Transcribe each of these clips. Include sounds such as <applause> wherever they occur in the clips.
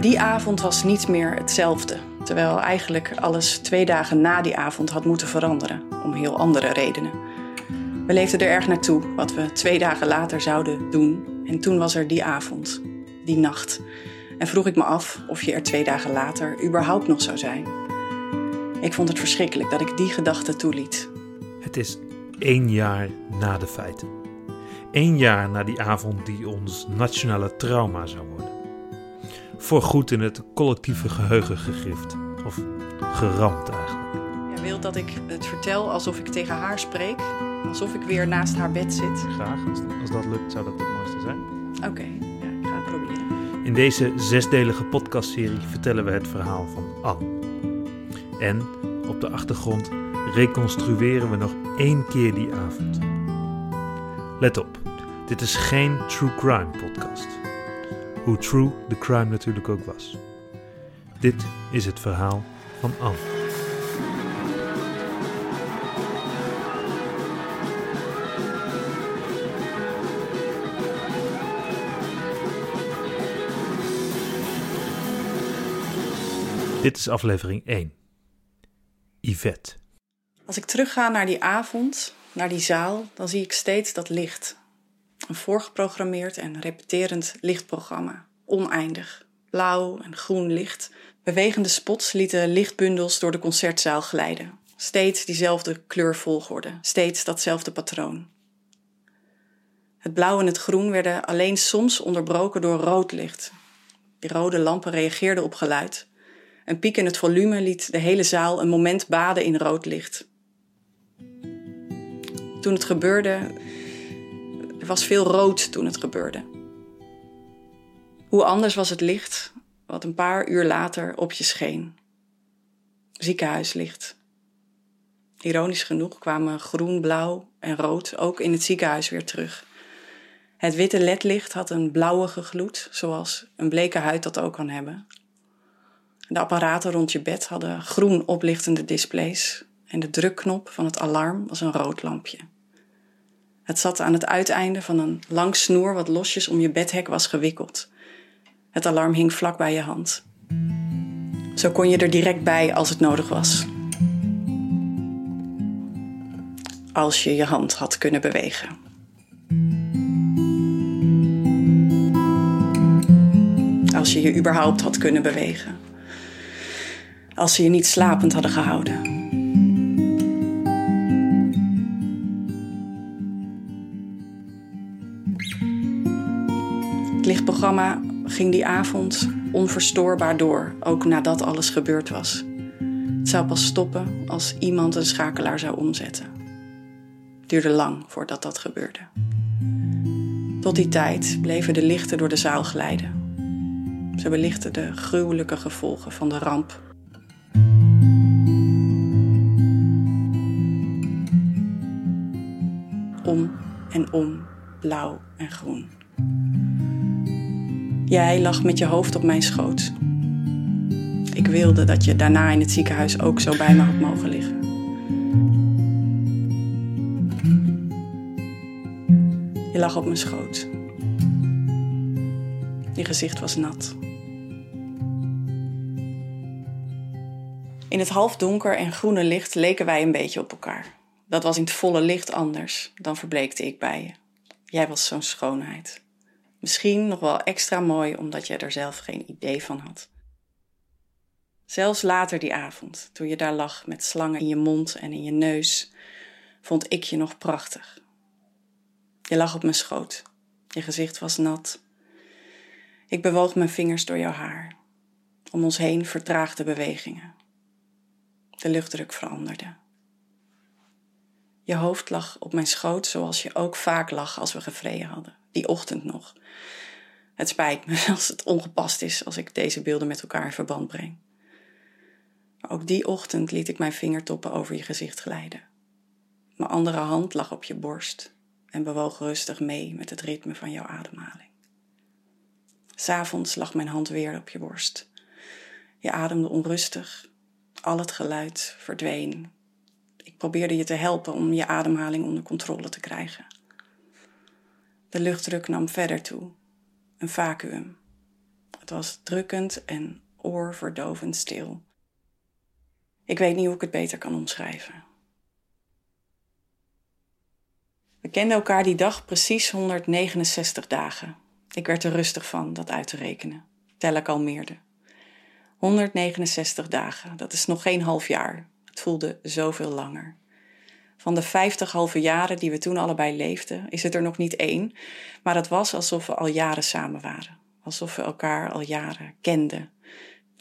die avond was niets meer hetzelfde. Terwijl eigenlijk alles twee dagen na die avond had moeten veranderen, om heel andere redenen. We leefden er erg naartoe wat we twee dagen later zouden doen. En toen was er die avond, die nacht. En vroeg ik me af of je er twee dagen later überhaupt nog zou zijn. Ik vond het verschrikkelijk dat ik die gedachte toeliet. Het is één jaar na de feiten. Eén jaar na die avond die ons nationale trauma zou worden. Voorgoed in het collectieve geheugen gegrift. Of geramd eigenlijk. Jij wilt dat ik het vertel alsof ik tegen haar spreek? Alsof ik weer naast haar bed zit? Graag, als, als dat lukt zou dat het mooiste zijn. Oké, ja, ik ga het proberen. In deze zesdelige podcastserie vertellen we het verhaal van Anne. En op de achtergrond reconstrueren we nog één keer die avond. Let op, dit is geen true crime podcast. Hoe true de crime natuurlijk ook was. Dit is het verhaal van Anne. Dit is aflevering 1. Yvette. Als ik terugga naar die avond, naar die zaal, dan zie ik steeds dat licht. Een voorgeprogrammeerd en repeterend lichtprogramma. Oneindig. Blauw en groen licht. Bewegende spots lieten lichtbundels door de concertzaal glijden. Steeds diezelfde kleurvolgorde, steeds datzelfde patroon. Het blauw en het groen werden alleen soms onderbroken door rood licht. Die rode lampen reageerden op geluid. Een piek in het volume liet de hele zaal een moment baden in rood licht. Toen het gebeurde, er was veel rood toen het gebeurde. Hoe anders was het licht wat een paar uur later op je scheen. Ziekenhuislicht. Ironisch genoeg kwamen groen, blauw en rood ook in het ziekenhuis weer terug. Het witte ledlicht had een blauwige gloed, zoals een bleke huid dat ook kan hebben. De apparaten rond je bed hadden groen oplichtende displays en de drukknop van het alarm was een rood lampje. Het zat aan het uiteinde van een lang snoer wat losjes om je bedhek was gewikkeld. Het alarm hing vlak bij je hand. Zo kon je er direct bij als het nodig was. Als je je hand had kunnen bewegen. Als je je überhaupt had kunnen bewegen. Als ze je niet slapend hadden gehouden. Het lichtprogramma ging die avond onverstoorbaar door, ook nadat alles gebeurd was. Het zou pas stoppen als iemand een schakelaar zou omzetten. Het duurde lang voordat dat gebeurde. Tot die tijd bleven de lichten door de zaal glijden. Ze belichten de gruwelijke gevolgen van de ramp. Om en om, blauw en groen. Jij lag met je hoofd op mijn schoot. Ik wilde dat je daarna in het ziekenhuis ook zo bij me had mogen liggen. Je lag op mijn schoot. Je gezicht was nat. In het halfdonker en groene licht leken wij een beetje op elkaar. Dat was in het volle licht anders. Dan verbleekte ik bij je. Jij was zo'n schoonheid. Misschien nog wel extra mooi omdat je er zelf geen idee van had. Zelfs later die avond, toen je daar lag met slangen in je mond en in je neus, vond ik je nog prachtig. Je lag op mijn schoot. Je gezicht was nat. Ik bewoog mijn vingers door jouw haar. Om ons heen vertraagde bewegingen. De luchtdruk veranderde. Je hoofd lag op mijn schoot zoals je ook vaak lag als we gevreden hadden die ochtend nog. Het spijt me <laughs> als het ongepast is als ik deze beelden met elkaar in verband breng. Maar ook die ochtend liet ik mijn vingertoppen over je gezicht glijden. Mijn andere hand lag op je borst en bewoog rustig mee met het ritme van jouw ademhaling. S'avonds lag mijn hand weer op je borst. Je ademde onrustig, al het geluid verdween. Ik probeerde je te helpen om je ademhaling onder controle te krijgen. De luchtdruk nam verder toe. Een vacuüm. Het was drukkend en oorverdovend stil. Ik weet niet hoe ik het beter kan omschrijven. We kenden elkaar die dag precies 169 dagen. Ik werd er rustig van dat uit te rekenen. Tel kalmeerde. 169 dagen, dat is nog geen half jaar. Het voelde zoveel langer. Van de 50 halve jaren die we toen allebei leefden, is het er nog niet één, maar het was alsof we al jaren samen waren. Alsof we elkaar al jaren kenden.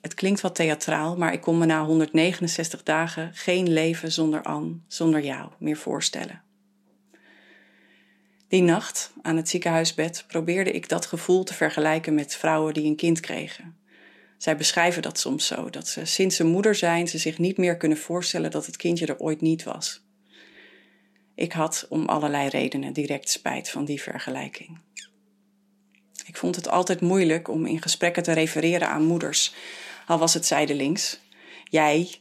Het klinkt wat theatraal, maar ik kon me na 169 dagen geen leven zonder Anne, zonder jou meer voorstellen. Die nacht aan het ziekenhuisbed probeerde ik dat gevoel te vergelijken met vrouwen die een kind kregen. Zij beschrijven dat soms zo, dat ze sinds ze moeder zijn ze zich niet meer kunnen voorstellen dat het kindje er ooit niet was. Ik had om allerlei redenen direct spijt van die vergelijking. Ik vond het altijd moeilijk om in gesprekken te refereren aan moeders, al was het zijdelings. Jij,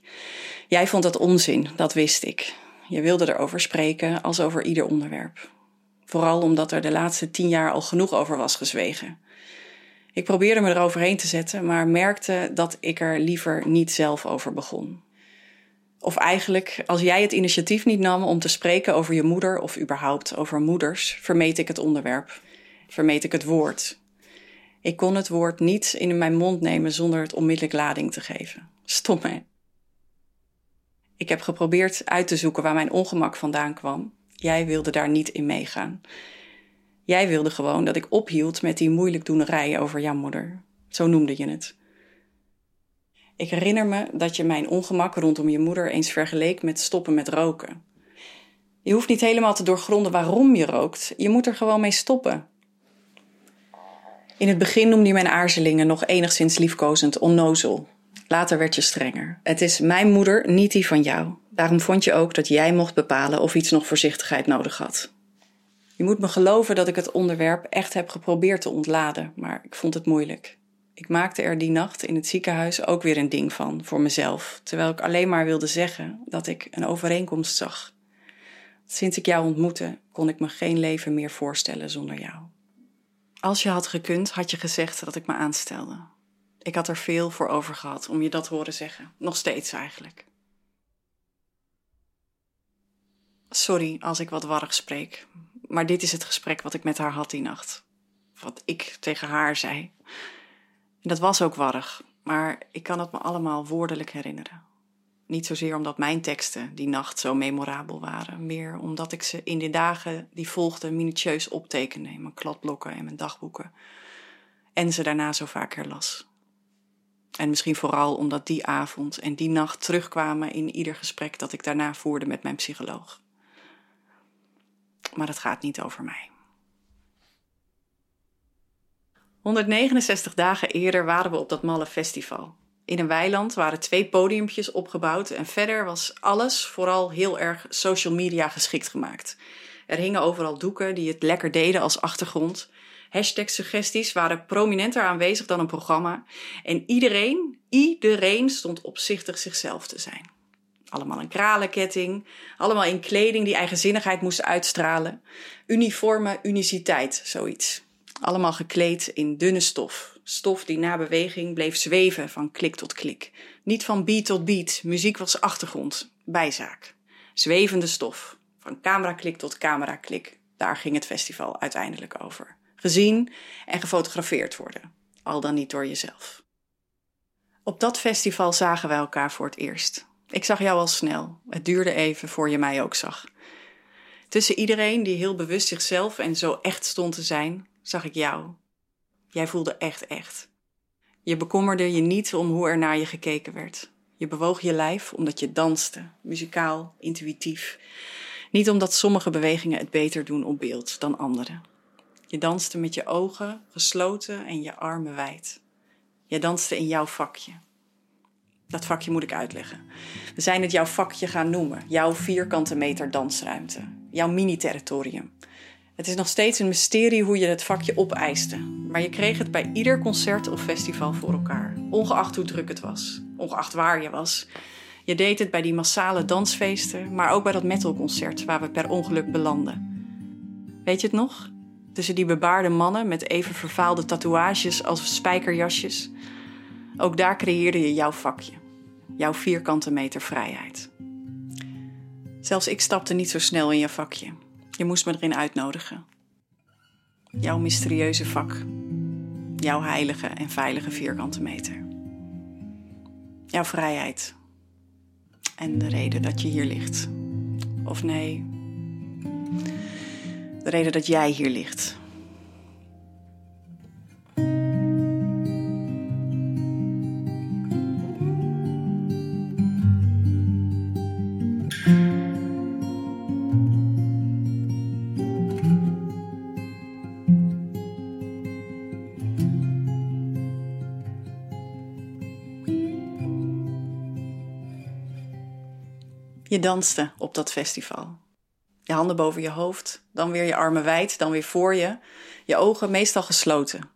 jij vond dat onzin, dat wist ik. Je wilde erover spreken als over ieder onderwerp. Vooral omdat er de laatste tien jaar al genoeg over was gezwegen. Ik probeerde me eroverheen te zetten, maar merkte dat ik er liever niet zelf over begon. Of eigenlijk, als jij het initiatief niet nam om te spreken over je moeder of überhaupt over moeders, vermeed ik het onderwerp. Vermeed ik het woord. Ik kon het woord niet in mijn mond nemen zonder het onmiddellijk lading te geven. Stom hè? Ik heb geprobeerd uit te zoeken waar mijn ongemak vandaan kwam. Jij wilde daar niet in meegaan. Jij wilde gewoon dat ik ophield met die moeilijkdoenerij over jouw moeder. Zo noemde je het. Ik herinner me dat je mijn ongemak rondom je moeder eens vergeleek met stoppen met roken. Je hoeft niet helemaal te doorgronden waarom je rookt. Je moet er gewoon mee stoppen. In het begin noemde je mijn aarzelingen nog enigszins liefkozend onnozel. Later werd je strenger. Het is mijn moeder, niet die van jou. Daarom vond je ook dat jij mocht bepalen of iets nog voorzichtigheid nodig had. Je moet me geloven dat ik het onderwerp echt heb geprobeerd te ontladen, maar ik vond het moeilijk. Ik maakte er die nacht in het ziekenhuis ook weer een ding van voor mezelf, terwijl ik alleen maar wilde zeggen dat ik een overeenkomst zag. Sinds ik jou ontmoette, kon ik me geen leven meer voorstellen zonder jou. Als je had gekund, had je gezegd dat ik me aanstelde. Ik had er veel voor over gehad om je dat te horen zeggen. Nog steeds eigenlijk. Sorry als ik wat warrig spreek, maar dit is het gesprek wat ik met haar had die nacht. Wat ik tegen haar zei. Dat was ook warrig, maar ik kan het me allemaal woordelijk herinneren. Niet zozeer omdat mijn teksten die nacht zo memorabel waren, meer omdat ik ze in de dagen die volgden minutieus optekende in mijn kladblokken en mijn dagboeken. En ze daarna zo vaak herlas. En misschien vooral omdat die avond en die nacht terugkwamen in ieder gesprek dat ik daarna voerde met mijn psycholoog. Maar het gaat niet over mij. 169 dagen eerder waren we op dat malle festival. In een weiland waren twee podiumpjes opgebouwd en verder was alles vooral heel erg social media geschikt gemaakt. Er hingen overal doeken die het lekker deden als achtergrond. Hashtag suggesties waren prominenter aanwezig dan een programma. En iedereen, iedereen stond opzichtig zichzelf te zijn. Allemaal een kralenketting, allemaal in kleding die eigenzinnigheid moest uitstralen. Uniforme uniciteit, zoiets. Allemaal gekleed in dunne stof. Stof die na beweging bleef zweven van klik tot klik. Niet van beat tot beat, muziek was achtergrond, bijzaak. Zwevende stof, van cameraklik tot cameraklik. Daar ging het festival uiteindelijk over. Gezien en gefotografeerd worden, al dan niet door jezelf. Op dat festival zagen wij elkaar voor het eerst. Ik zag jou al snel. Het duurde even voor je mij ook zag. Tussen iedereen die heel bewust zichzelf en zo echt stond te zijn, zag ik jou. Jij voelde echt echt. Je bekommerde je niet om hoe er naar je gekeken werd. Je bewoog je lijf omdat je danste, muzikaal, intuïtief. Niet omdat sommige bewegingen het beter doen op beeld dan andere. Je danste met je ogen gesloten en je armen wijd. Je danste in jouw vakje. Dat vakje moet ik uitleggen. We zijn het jouw vakje gaan noemen. Jouw vierkante meter dansruimte. Jouw mini-territorium. Het is nog steeds een mysterie hoe je het vakje opeiste. Maar je kreeg het bij ieder concert of festival voor elkaar. Ongeacht hoe druk het was. Ongeacht waar je was. Je deed het bij die massale dansfeesten, maar ook bij dat metalconcert waar we per ongeluk belanden. Weet je het nog? tussen die bebaarde mannen met even vervaalde tatoeages als spijkerjasjes. Ook daar creëerde je jouw vakje, jouw vierkante meter vrijheid. Zelfs ik stapte niet zo snel in je vakje. Je moest me erin uitnodigen. Jouw mysterieuze vak. Jouw heilige en veilige vierkante meter. Jouw vrijheid. En de reden dat je hier ligt. Of nee, de reden dat jij hier ligt. Je danste op dat festival. Je handen boven je hoofd, dan weer je armen wijd, dan weer voor je. Je ogen meestal gesloten.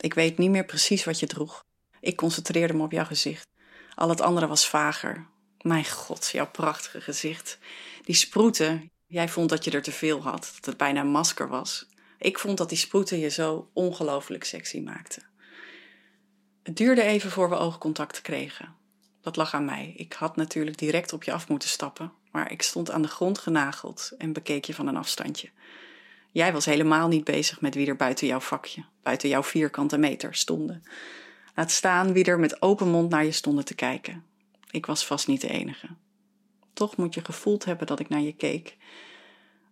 Ik weet niet meer precies wat je droeg. Ik concentreerde me op jouw gezicht. Al het andere was vager. Mijn god, jouw prachtige gezicht. Die sproeten, jij vond dat je er te veel had, dat het bijna een masker was. Ik vond dat die sproeten je zo ongelooflijk sexy maakten. Het duurde even voor we oogcontact kregen. Dat lag aan mij. Ik had natuurlijk direct op je af moeten stappen, maar ik stond aan de grond genageld en bekeek je van een afstandje. Jij was helemaal niet bezig met wie er buiten jouw vakje, buiten jouw vierkante meter stonden. Laat staan wie er met open mond naar je stonden te kijken. Ik was vast niet de enige. Toch moet je gevoeld hebben dat ik naar je keek.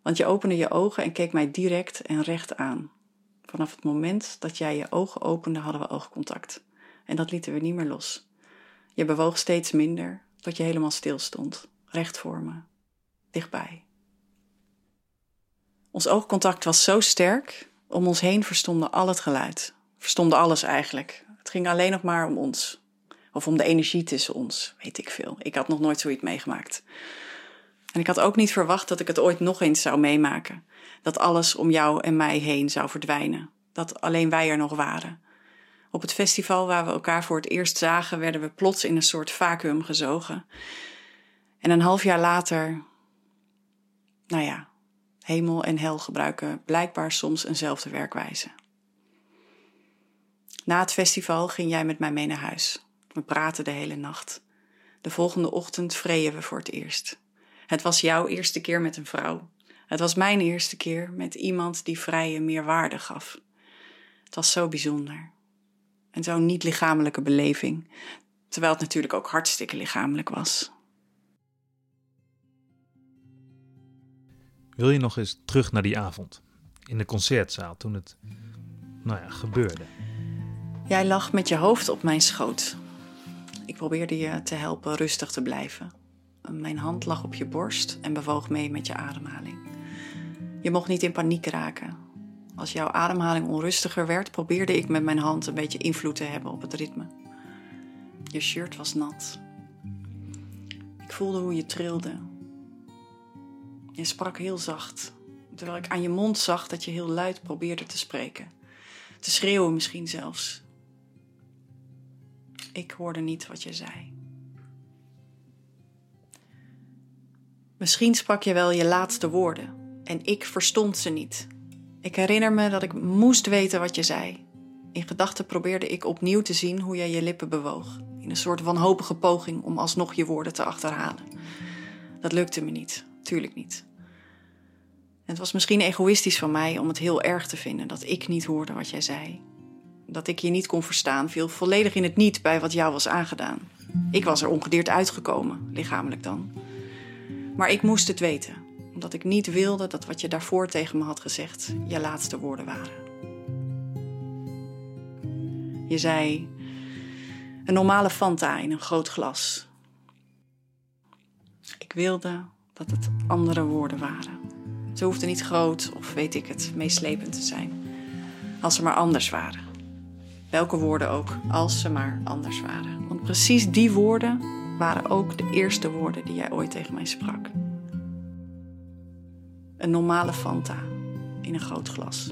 Want je opende je ogen en keek mij direct en recht aan. Vanaf het moment dat jij je ogen opende, hadden we oogcontact. En dat lieten we niet meer los. Je bewoog steeds minder, tot je helemaal stil stond, recht voor me, dichtbij. Ons oogcontact was zo sterk, om ons heen verstomde al het geluid. Verstomde alles eigenlijk. Het ging alleen nog maar om ons. Of om de energie tussen ons, weet ik veel. Ik had nog nooit zoiets meegemaakt. En ik had ook niet verwacht dat ik het ooit nog eens zou meemaken. Dat alles om jou en mij heen zou verdwijnen. Dat alleen wij er nog waren. Op het festival waar we elkaar voor het eerst zagen, werden we plots in een soort vacuüm gezogen. En een half jaar later, nou ja, hemel en hel gebruiken blijkbaar soms eenzelfde werkwijze. Na het festival ging jij met mij mee naar huis. We praten de hele nacht. De volgende ochtend vreden we voor het eerst. Het was jouw eerste keer met een vrouw. Het was mijn eerste keer met iemand die vrije meer waarde gaf. Het was zo bijzonder. En zo'n niet-lichamelijke beleving. Terwijl het natuurlijk ook hartstikke lichamelijk was. Wil je nog eens terug naar die avond? In de concertzaal toen het, nou ja, gebeurde. Jij lag met je hoofd op mijn schoot. Ik probeerde je te helpen rustig te blijven. Mijn hand lag op je borst en bewoog mee met je ademhaling. Je mocht niet in paniek raken. Als jouw ademhaling onrustiger werd, probeerde ik met mijn hand een beetje invloed te hebben op het ritme. Je shirt was nat. Ik voelde hoe je trilde. Je sprak heel zacht, terwijl ik aan je mond zag dat je heel luid probeerde te spreken. Te schreeuwen misschien zelfs. Ik hoorde niet wat je zei. Misschien sprak je wel je laatste woorden en ik verstond ze niet. Ik herinner me dat ik moest weten wat je zei. In gedachten probeerde ik opnieuw te zien hoe jij je lippen bewoog, in een soort wanhopige poging om alsnog je woorden te achterhalen. Dat lukte me niet, tuurlijk niet. Het was misschien egoïstisch van mij om het heel erg te vinden dat ik niet hoorde wat jij zei. Dat ik je niet kon verstaan viel volledig in het niet bij wat jou was aangedaan. Ik was er ongedeerd uitgekomen, lichamelijk dan. Maar ik moest het weten omdat ik niet wilde dat wat je daarvoor tegen me had gezegd je laatste woorden waren. Je zei: een normale Fanta in een groot glas. Ik wilde dat het andere woorden waren. Ze hoefden niet groot of weet ik het, meeslepend te zijn. Als ze maar anders waren. Welke woorden ook, als ze maar anders waren. Want precies die woorden waren ook de eerste woorden die jij ooit tegen mij sprak een normale Fanta in een groot glas.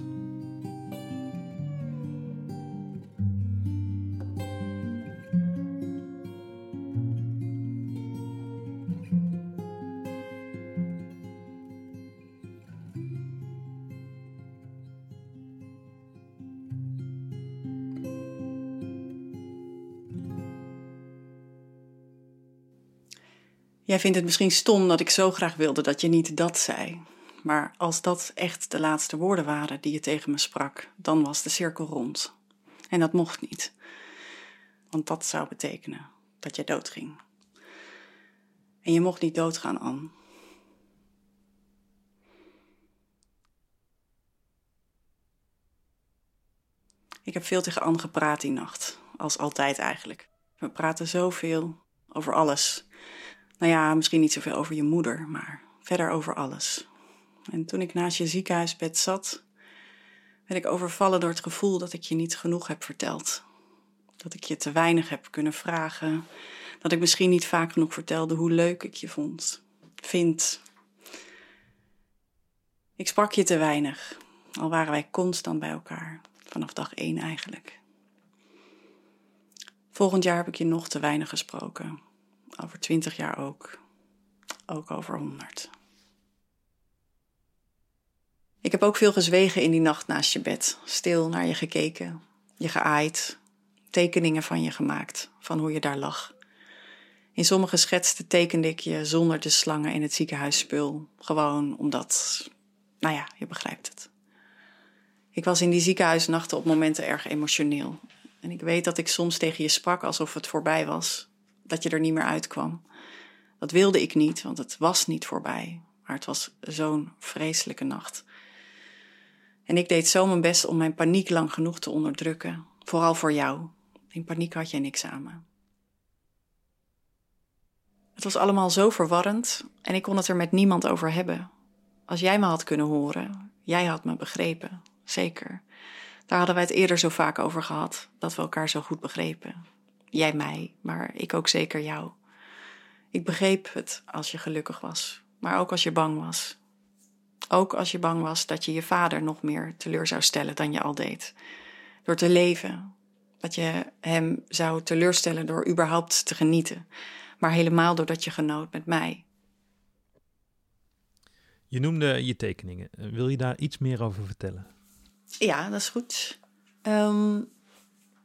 Jij vindt het misschien stom dat ik zo graag wilde dat je niet dat zei. Maar als dat echt de laatste woorden waren die je tegen me sprak, dan was de cirkel rond. En dat mocht niet. Want dat zou betekenen dat je doodging. En je mocht niet doodgaan, Anne. Ik heb veel tegen Anne gepraat die nacht. Als altijd eigenlijk. We praten zoveel over alles. Nou ja, misschien niet zoveel over je moeder, maar verder over alles. En toen ik naast je ziekenhuisbed zat, werd ik overvallen door het gevoel dat ik je niet genoeg heb verteld. Dat ik je te weinig heb kunnen vragen. Dat ik misschien niet vaak genoeg vertelde hoe leuk ik je vond. Vind. Ik sprak je te weinig, al waren wij constant bij elkaar. Vanaf dag één eigenlijk. Volgend jaar heb ik je nog te weinig gesproken. Over twintig jaar ook. Ook over honderd. Ik heb ook veel gezwegen in die nacht naast je bed. Stil naar je gekeken, je geaaid, tekeningen van je gemaakt, van hoe je daar lag. In sommige schetsen tekende ik je zonder de slangen in het ziekenhuisspul. Gewoon omdat, nou ja, je begrijpt het. Ik was in die ziekenhuisnachten op momenten erg emotioneel. En ik weet dat ik soms tegen je sprak alsof het voorbij was, dat je er niet meer uitkwam. Dat wilde ik niet, want het was niet voorbij. Maar het was zo'n vreselijke nacht. En ik deed zo mijn best om mijn paniek lang genoeg te onderdrukken. Vooral voor jou. In paniek had je niks samen. Het was allemaal zo verwarrend en ik kon het er met niemand over hebben. Als jij me had kunnen horen, jij had me begrepen, zeker. Daar hadden wij het eerder zo vaak over gehad, dat we elkaar zo goed begrepen. Jij mij, maar ik ook zeker jou. Ik begreep het als je gelukkig was, maar ook als je bang was. Ook als je bang was dat je je vader nog meer teleur zou stellen dan je al deed. Door te leven. Dat je hem zou teleurstellen door überhaupt te genieten. Maar helemaal doordat je genoot met mij. Je noemde je tekeningen. Wil je daar iets meer over vertellen? Ja, dat is goed. Um,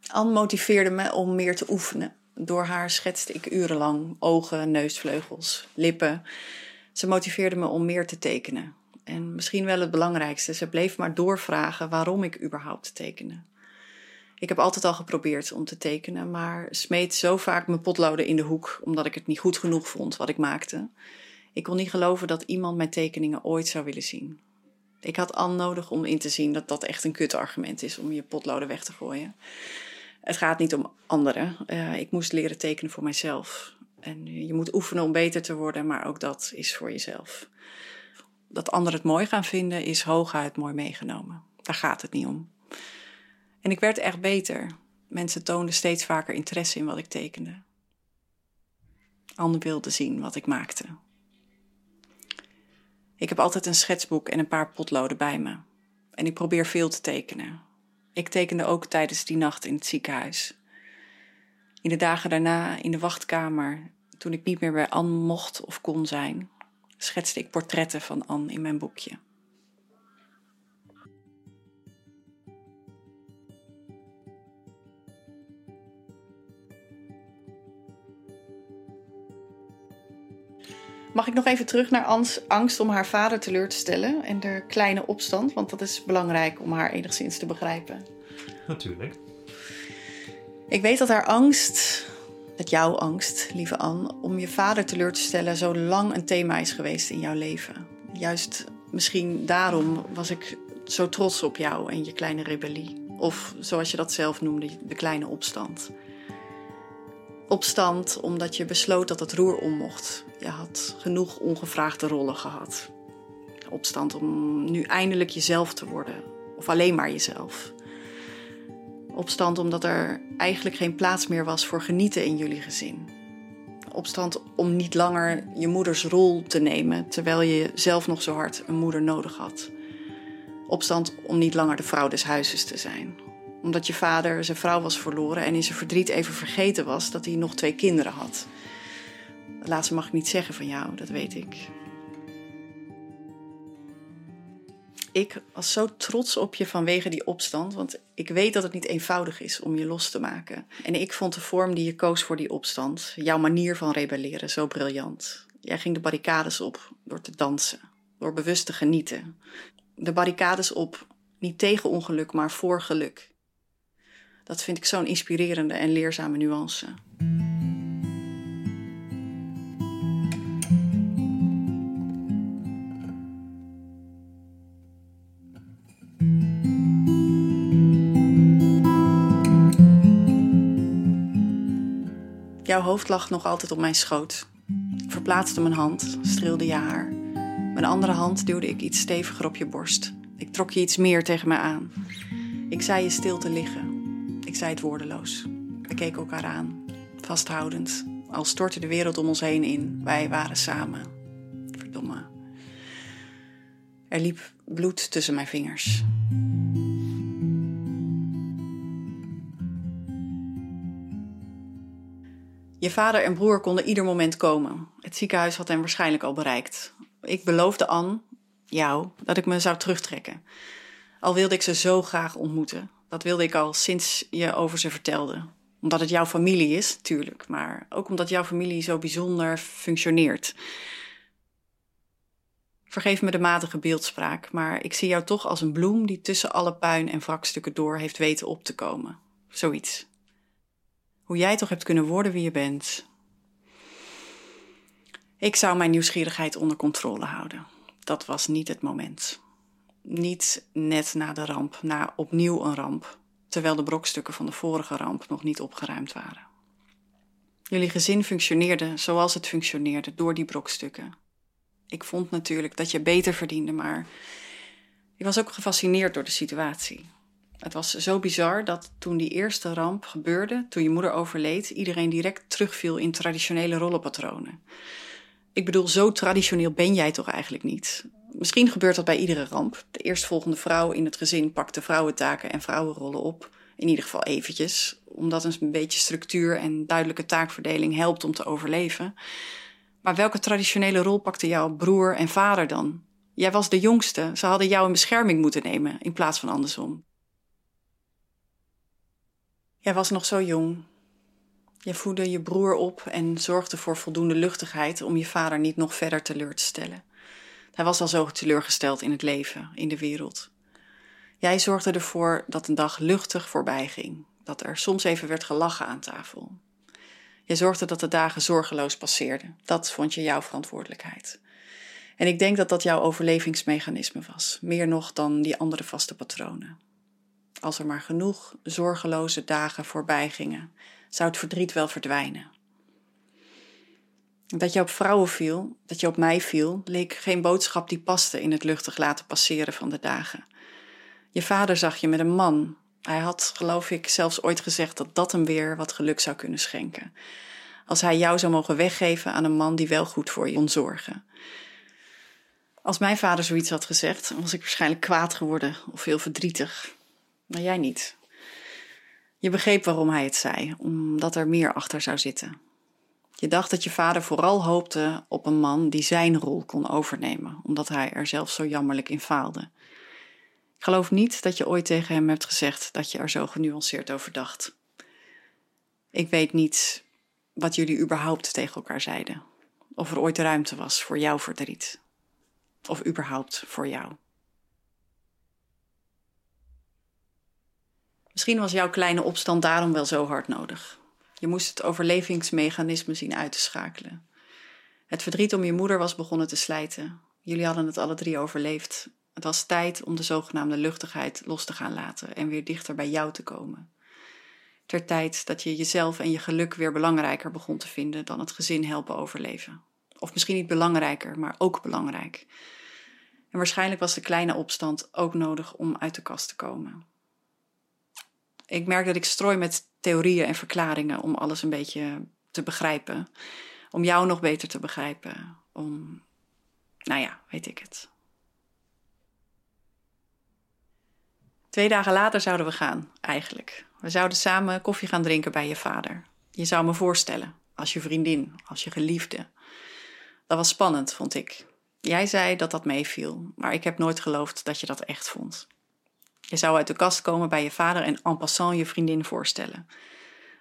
Anne motiveerde me om meer te oefenen. Door haar schetste ik urenlang ogen, neusvleugels, lippen. Ze motiveerde me om meer te tekenen. En misschien wel het belangrijkste, ze bleef maar doorvragen waarom ik überhaupt tekende. Ik heb altijd al geprobeerd om te tekenen, maar smeet zo vaak mijn potloden in de hoek omdat ik het niet goed genoeg vond wat ik maakte. Ik kon niet geloven dat iemand mijn tekeningen ooit zou willen zien. Ik had Anne nodig om in te zien dat dat echt een kutargument is om je potloden weg te gooien. Het gaat niet om anderen. Uh, ik moest leren tekenen voor mijzelf. En je moet oefenen om beter te worden, maar ook dat is voor jezelf dat anderen het mooi gaan vinden, is hooguit mooi meegenomen. Daar gaat het niet om. En ik werd echt beter. Mensen toonden steeds vaker interesse in wat ik tekende. Anderen wilden zien wat ik maakte. Ik heb altijd een schetsboek en een paar potloden bij me. En ik probeer veel te tekenen. Ik tekende ook tijdens die nacht in het ziekenhuis. In de dagen daarna in de wachtkamer, toen ik niet meer bij Anne mocht of kon zijn, schetste ik portretten van Anne in mijn boekje. Mag ik nog even terug naar Anne's angst om haar vader teleur te stellen en de kleine opstand? Want dat is belangrijk om haar enigszins te begrijpen. Natuurlijk. Ik weet dat haar angst dat jouw angst, lieve Anne, om je vader teleur te stellen zo lang een thema is geweest in jouw leven. Juist misschien daarom was ik zo trots op jou en je kleine rebellie. Of zoals je dat zelf noemde, de kleine opstand. Opstand omdat je besloot dat het roer om mocht. Je had genoeg ongevraagde rollen gehad. Opstand om nu eindelijk jezelf te worden. Of alleen maar jezelf opstand omdat er eigenlijk geen plaats meer was voor genieten in jullie gezin. Opstand om niet langer je moeders rol te nemen terwijl je zelf nog zo hard een moeder nodig had. Opstand om niet langer de vrouw des huizes te zijn. Omdat je vader zijn vrouw was verloren en in zijn verdriet even vergeten was dat hij nog twee kinderen had. Laatste mag ik niet zeggen van jou, dat weet ik. Ik was zo trots op je vanwege die opstand. Want ik weet dat het niet eenvoudig is om je los te maken. En ik vond de vorm die je koos voor die opstand, jouw manier van rebelleren, zo briljant. Jij ging de barricades op door te dansen, door bewust te genieten. De barricades op, niet tegen ongeluk, maar voor geluk. Dat vind ik zo'n inspirerende en leerzame nuance. Jouw hoofd lag nog altijd op mijn schoot. Ik verplaatste mijn hand, streelde je haar. Mijn andere hand duwde ik iets steviger op je borst. Ik trok je iets meer tegen me aan. Ik zei je stil te liggen. Ik zei het woordeloos. We keken elkaar aan, vasthoudend. Al stortte de wereld om ons heen in. Wij waren samen. Verdomme. Er liep bloed tussen mijn vingers. Je vader en broer konden ieder moment komen. Het ziekenhuis had hen waarschijnlijk al bereikt. Ik beloofde Anne, jou, dat ik me zou terugtrekken. Al wilde ik ze zo graag ontmoeten. Dat wilde ik al sinds je over ze vertelde. Omdat het jouw familie is, tuurlijk, maar ook omdat jouw familie zo bijzonder functioneert. Vergeef me de matige beeldspraak, maar ik zie jou toch als een bloem die tussen alle puin en wrakstukken door heeft weten op te komen. Zoiets. Hoe jij toch hebt kunnen worden wie je bent. Ik zou mijn nieuwsgierigheid onder controle houden. Dat was niet het moment. Niet net na de ramp, na opnieuw een ramp, terwijl de brokstukken van de vorige ramp nog niet opgeruimd waren. Jullie gezin functioneerde zoals het functioneerde door die brokstukken. Ik vond natuurlijk dat je beter verdiende, maar ik was ook gefascineerd door de situatie. Het was zo bizar dat toen die eerste ramp gebeurde, toen je moeder overleed, iedereen direct terugviel in traditionele rollenpatronen. Ik bedoel, zo traditioneel ben jij toch eigenlijk niet? Misschien gebeurt dat bij iedere ramp. De eerstvolgende vrouw in het gezin pakt de vrouwentaken en vrouwenrollen op. In ieder geval eventjes, omdat een beetje structuur en duidelijke taakverdeling helpt om te overleven. Maar welke traditionele rol pakte jouw broer en vader dan? Jij was de jongste. Ze hadden jou in bescherming moeten nemen in plaats van andersom. Jij was nog zo jong. Je voedde je broer op en zorgde voor voldoende luchtigheid om je vader niet nog verder teleur te stellen. Hij was al zo teleurgesteld in het leven, in de wereld. Jij zorgde ervoor dat een dag luchtig voorbij ging, dat er soms even werd gelachen aan tafel. Je zorgde dat de dagen zorgeloos passeerden. Dat vond je jouw verantwoordelijkheid. En ik denk dat dat jouw overlevingsmechanisme was, meer nog dan die andere vaste patronen. Als er maar genoeg zorgeloze dagen voorbij gingen, zou het verdriet wel verdwijnen. Dat je op vrouwen viel, dat je op mij viel, leek geen boodschap die paste in het luchtig laten passeren van de dagen. Je vader zag je met een man. Hij had, geloof ik, zelfs ooit gezegd dat dat hem weer wat geluk zou kunnen schenken. Als hij jou zou mogen weggeven aan een man die wel goed voor je kon zorgen. Als mijn vader zoiets had gezegd, was ik waarschijnlijk kwaad geworden of heel verdrietig. Maar jij niet. Je begreep waarom hij het zei, omdat er meer achter zou zitten. Je dacht dat je vader vooral hoopte op een man die zijn rol kon overnemen, omdat hij er zelf zo jammerlijk in faalde. Ik geloof niet dat je ooit tegen hem hebt gezegd dat je er zo genuanceerd over dacht. Ik weet niet wat jullie überhaupt tegen elkaar zeiden. Of er ooit ruimte was voor jouw verdriet. Of überhaupt voor jou. Misschien was jouw kleine opstand daarom wel zo hard nodig. Je moest het overlevingsmechanisme zien uit te schakelen. Het verdriet om je moeder was begonnen te slijten. Jullie hadden het alle drie overleefd. Het was tijd om de zogenaamde luchtigheid los te gaan laten en weer dichter bij jou te komen. Ter tijd dat je jezelf en je geluk weer belangrijker begon te vinden dan het gezin helpen overleven. Of misschien niet belangrijker, maar ook belangrijk. En waarschijnlijk was de kleine opstand ook nodig om uit de kast te komen. Ik merk dat ik strooi met theorieën en verklaringen om alles een beetje te begrijpen. Om jou nog beter te begrijpen. Om, nou ja, weet ik het. Twee dagen later zouden we gaan, eigenlijk. We zouden samen koffie gaan drinken bij je vader. Je zou me voorstellen, als je vriendin, als je geliefde. Dat was spannend, vond ik. Jij zei dat dat meeviel, maar ik heb nooit geloofd dat je dat echt vond. Je zou uit de kast komen bij je vader en en passant je vriendin voorstellen.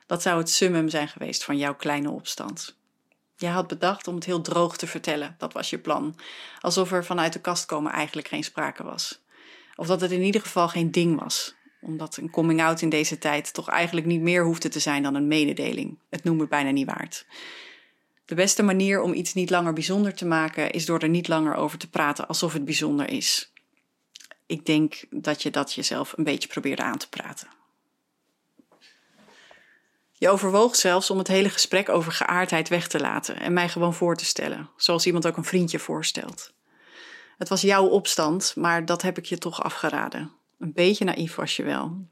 Dat zou het summum zijn geweest van jouw kleine opstand. Je had bedacht om het heel droog te vertellen, dat was je plan. Alsof er vanuit de kast komen eigenlijk geen sprake was. Of dat het in ieder geval geen ding was, omdat een coming-out in deze tijd toch eigenlijk niet meer hoefde te zijn dan een mededeling. Het noemen bijna niet waard. De beste manier om iets niet langer bijzonder te maken is door er niet langer over te praten alsof het bijzonder is. Ik denk dat je dat jezelf een beetje probeerde aan te praten. Je overwoog zelfs om het hele gesprek over geaardheid weg te laten en mij gewoon voor te stellen, zoals iemand ook een vriendje voorstelt. Het was jouw opstand, maar dat heb ik je toch afgeraden. Een beetje naïef was je wel.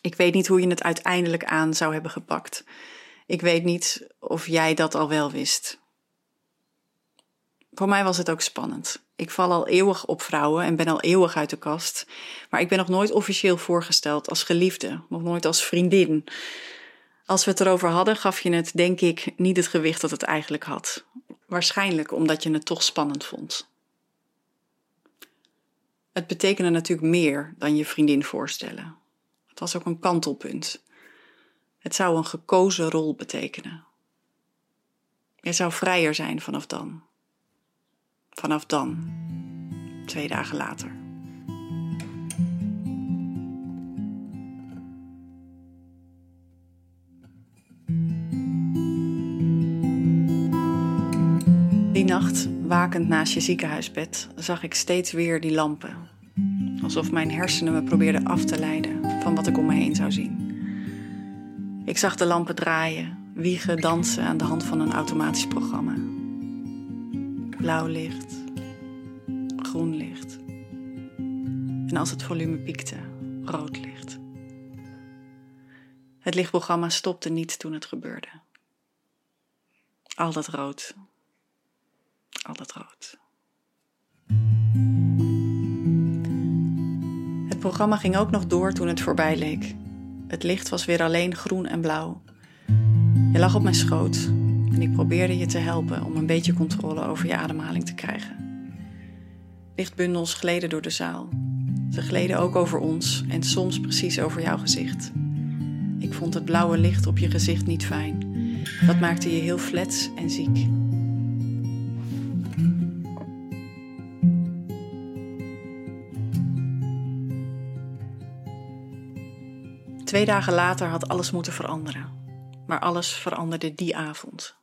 Ik weet niet hoe je het uiteindelijk aan zou hebben gepakt. Ik weet niet of jij dat al wel wist. Voor mij was het ook spannend. Ik val al eeuwig op vrouwen en ben al eeuwig uit de kast. Maar ik ben nog nooit officieel voorgesteld als geliefde, nog nooit als vriendin. Als we het erover hadden, gaf je het, denk ik, niet het gewicht dat het eigenlijk had. Waarschijnlijk omdat je het toch spannend vond. Het betekende natuurlijk meer dan je vriendin voorstellen. Het was ook een kantelpunt. Het zou een gekozen rol betekenen. Je zou vrijer zijn vanaf dan. Vanaf dan, twee dagen later. Die nacht, wakend naast je ziekenhuisbed, zag ik steeds weer die lampen. Alsof mijn hersenen me probeerden af te leiden van wat ik om me heen zou zien. Ik zag de lampen draaien, wiegen, dansen aan de hand van een automatisch programma. Blauw licht, groen licht. En als het volume piekte, rood licht. Het lichtprogramma stopte niet toen het gebeurde. Al dat rood, al dat rood. Het programma ging ook nog door toen het voorbij leek. Het licht was weer alleen groen en blauw. Je lag op mijn schoot en ik probeerde je te helpen om een beetje controle over je ademhaling te krijgen. Lichtbundels gleden door de zaal. Ze gleden ook over ons en soms precies over jouw gezicht. Ik vond het blauwe licht op je gezicht niet fijn. Dat maakte je heel flets en ziek. Twee dagen later had alles moeten veranderen. Maar alles veranderde die avond.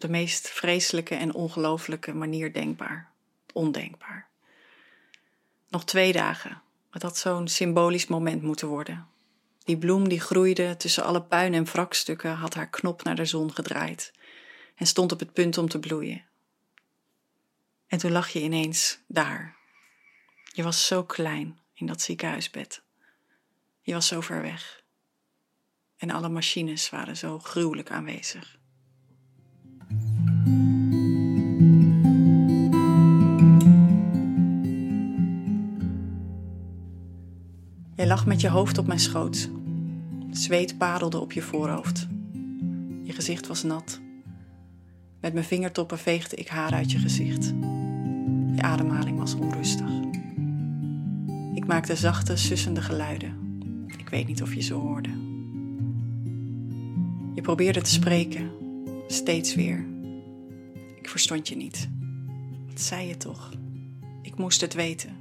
De meest vreselijke en ongelooflijke manier denkbaar. Ondenkbaar. Nog twee dagen. Het had zo'n symbolisch moment moeten worden. Die bloem die groeide tussen alle puin en wrakstukken had haar knop naar de zon gedraaid en stond op het punt om te bloeien. En toen lag je ineens daar. Je was zo klein in dat ziekenhuisbed. Je was zo ver weg. En alle machines waren zo gruwelijk aanwezig. Jij lag met je hoofd op mijn schoot. Zweet parelde op je voorhoofd. Je gezicht was nat. Met mijn vingertoppen veegde ik haar uit je gezicht. Je ademhaling was onrustig. Ik maakte zachte, sussende geluiden. Ik weet niet of je ze hoorde. Je probeerde te spreken, steeds weer. Ik verstond je niet. Wat zei je toch? Ik moest het weten.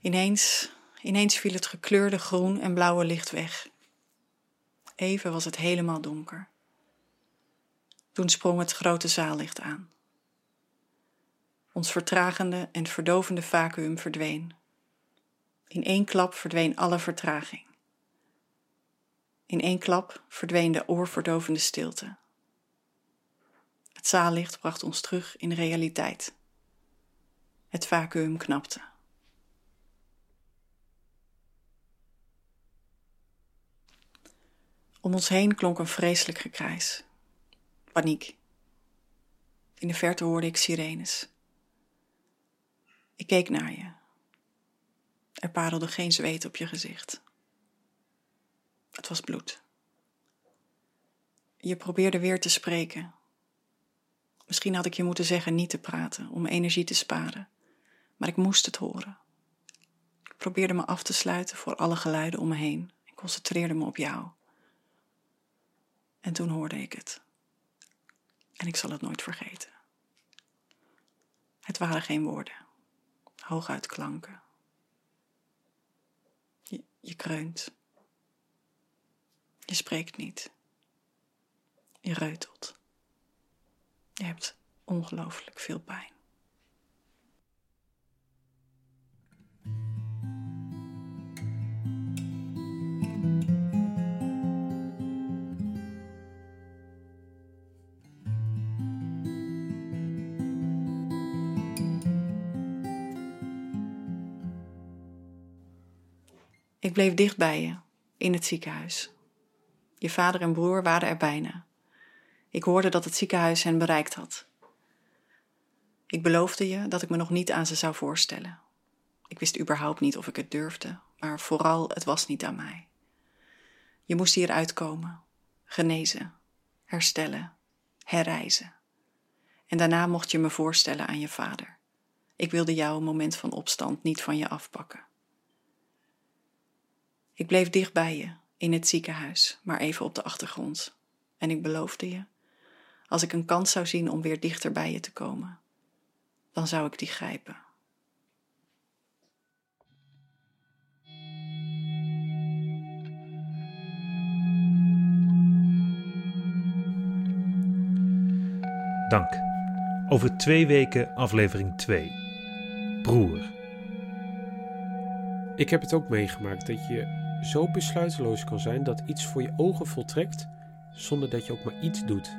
Ineens, ineens viel het gekleurde groen en blauwe licht weg. Even was het helemaal donker. Toen sprong het grote zaallicht aan. Ons vertragende en verdovende vacuüm verdween. In één klap verdween alle vertraging. In één klap verdween de oorverdovende stilte. Het zaallicht bracht ons terug in realiteit. Het vacuüm knapte. Om ons heen klonk een vreselijk gekrijs. Paniek. In de verte hoorde ik sirenes. Ik keek naar je. Er parelde geen zweet op je gezicht. Het was bloed. Je probeerde weer te spreken. Misschien had ik je moeten zeggen niet te praten om energie te sparen, maar ik moest het horen. Ik probeerde me af te sluiten voor alle geluiden om me heen en concentreerde me op jou. En toen hoorde ik het. En ik zal het nooit vergeten. Het waren geen woorden, hooguit klanken. Je, kreunt. Je spreekt niet. Je reutelt. Je hebt ongelooflijk veel pijn. Ik bleef dicht bij je, in het ziekenhuis. Je vader en broer waren er bijna. Ik hoorde dat het ziekenhuis hen bereikt had. Ik beloofde je dat ik me nog niet aan ze zou voorstellen. Ik wist überhaupt niet of ik het durfde, maar vooral het was niet aan mij. Je moest hier uitkomen, genezen, herstellen, herreizen. En daarna mocht je me voorstellen aan je vader. Ik wilde jou een moment van opstand niet van je afpakken. Ik bleef dicht bij je, in het ziekenhuis, maar even op de achtergrond. En ik beloofde je, als ik een kans zou zien om weer dichter bij je te komen, dan zou ik die grijpen. Dank. Over twee weken aflevering 2. Broer. Ik heb het ook meegemaakt dat je zo besluiteloos kan zijn dat iets voor je ogen voltrekt zonder dat je ook maar iets doet.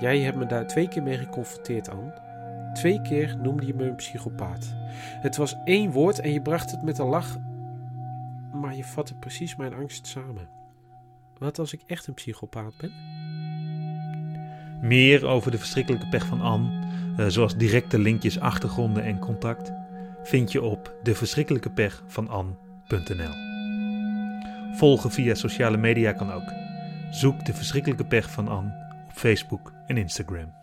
Jij hebt me daar twee keer mee geconfronteerd, aan. Twee keer noemde je me een psychopaat. Het was één woord en je bracht het met een lach, maar je vatte precies mijn angst samen. Wat als ik echt een psychopaat ben? Meer over de verschrikkelijke pech van Anne, eh, zoals directe linkjes, achtergronden en contact, vind je op de Volgen via sociale media kan ook. Zoek de verschrikkelijke pech van Anne op Facebook en Instagram.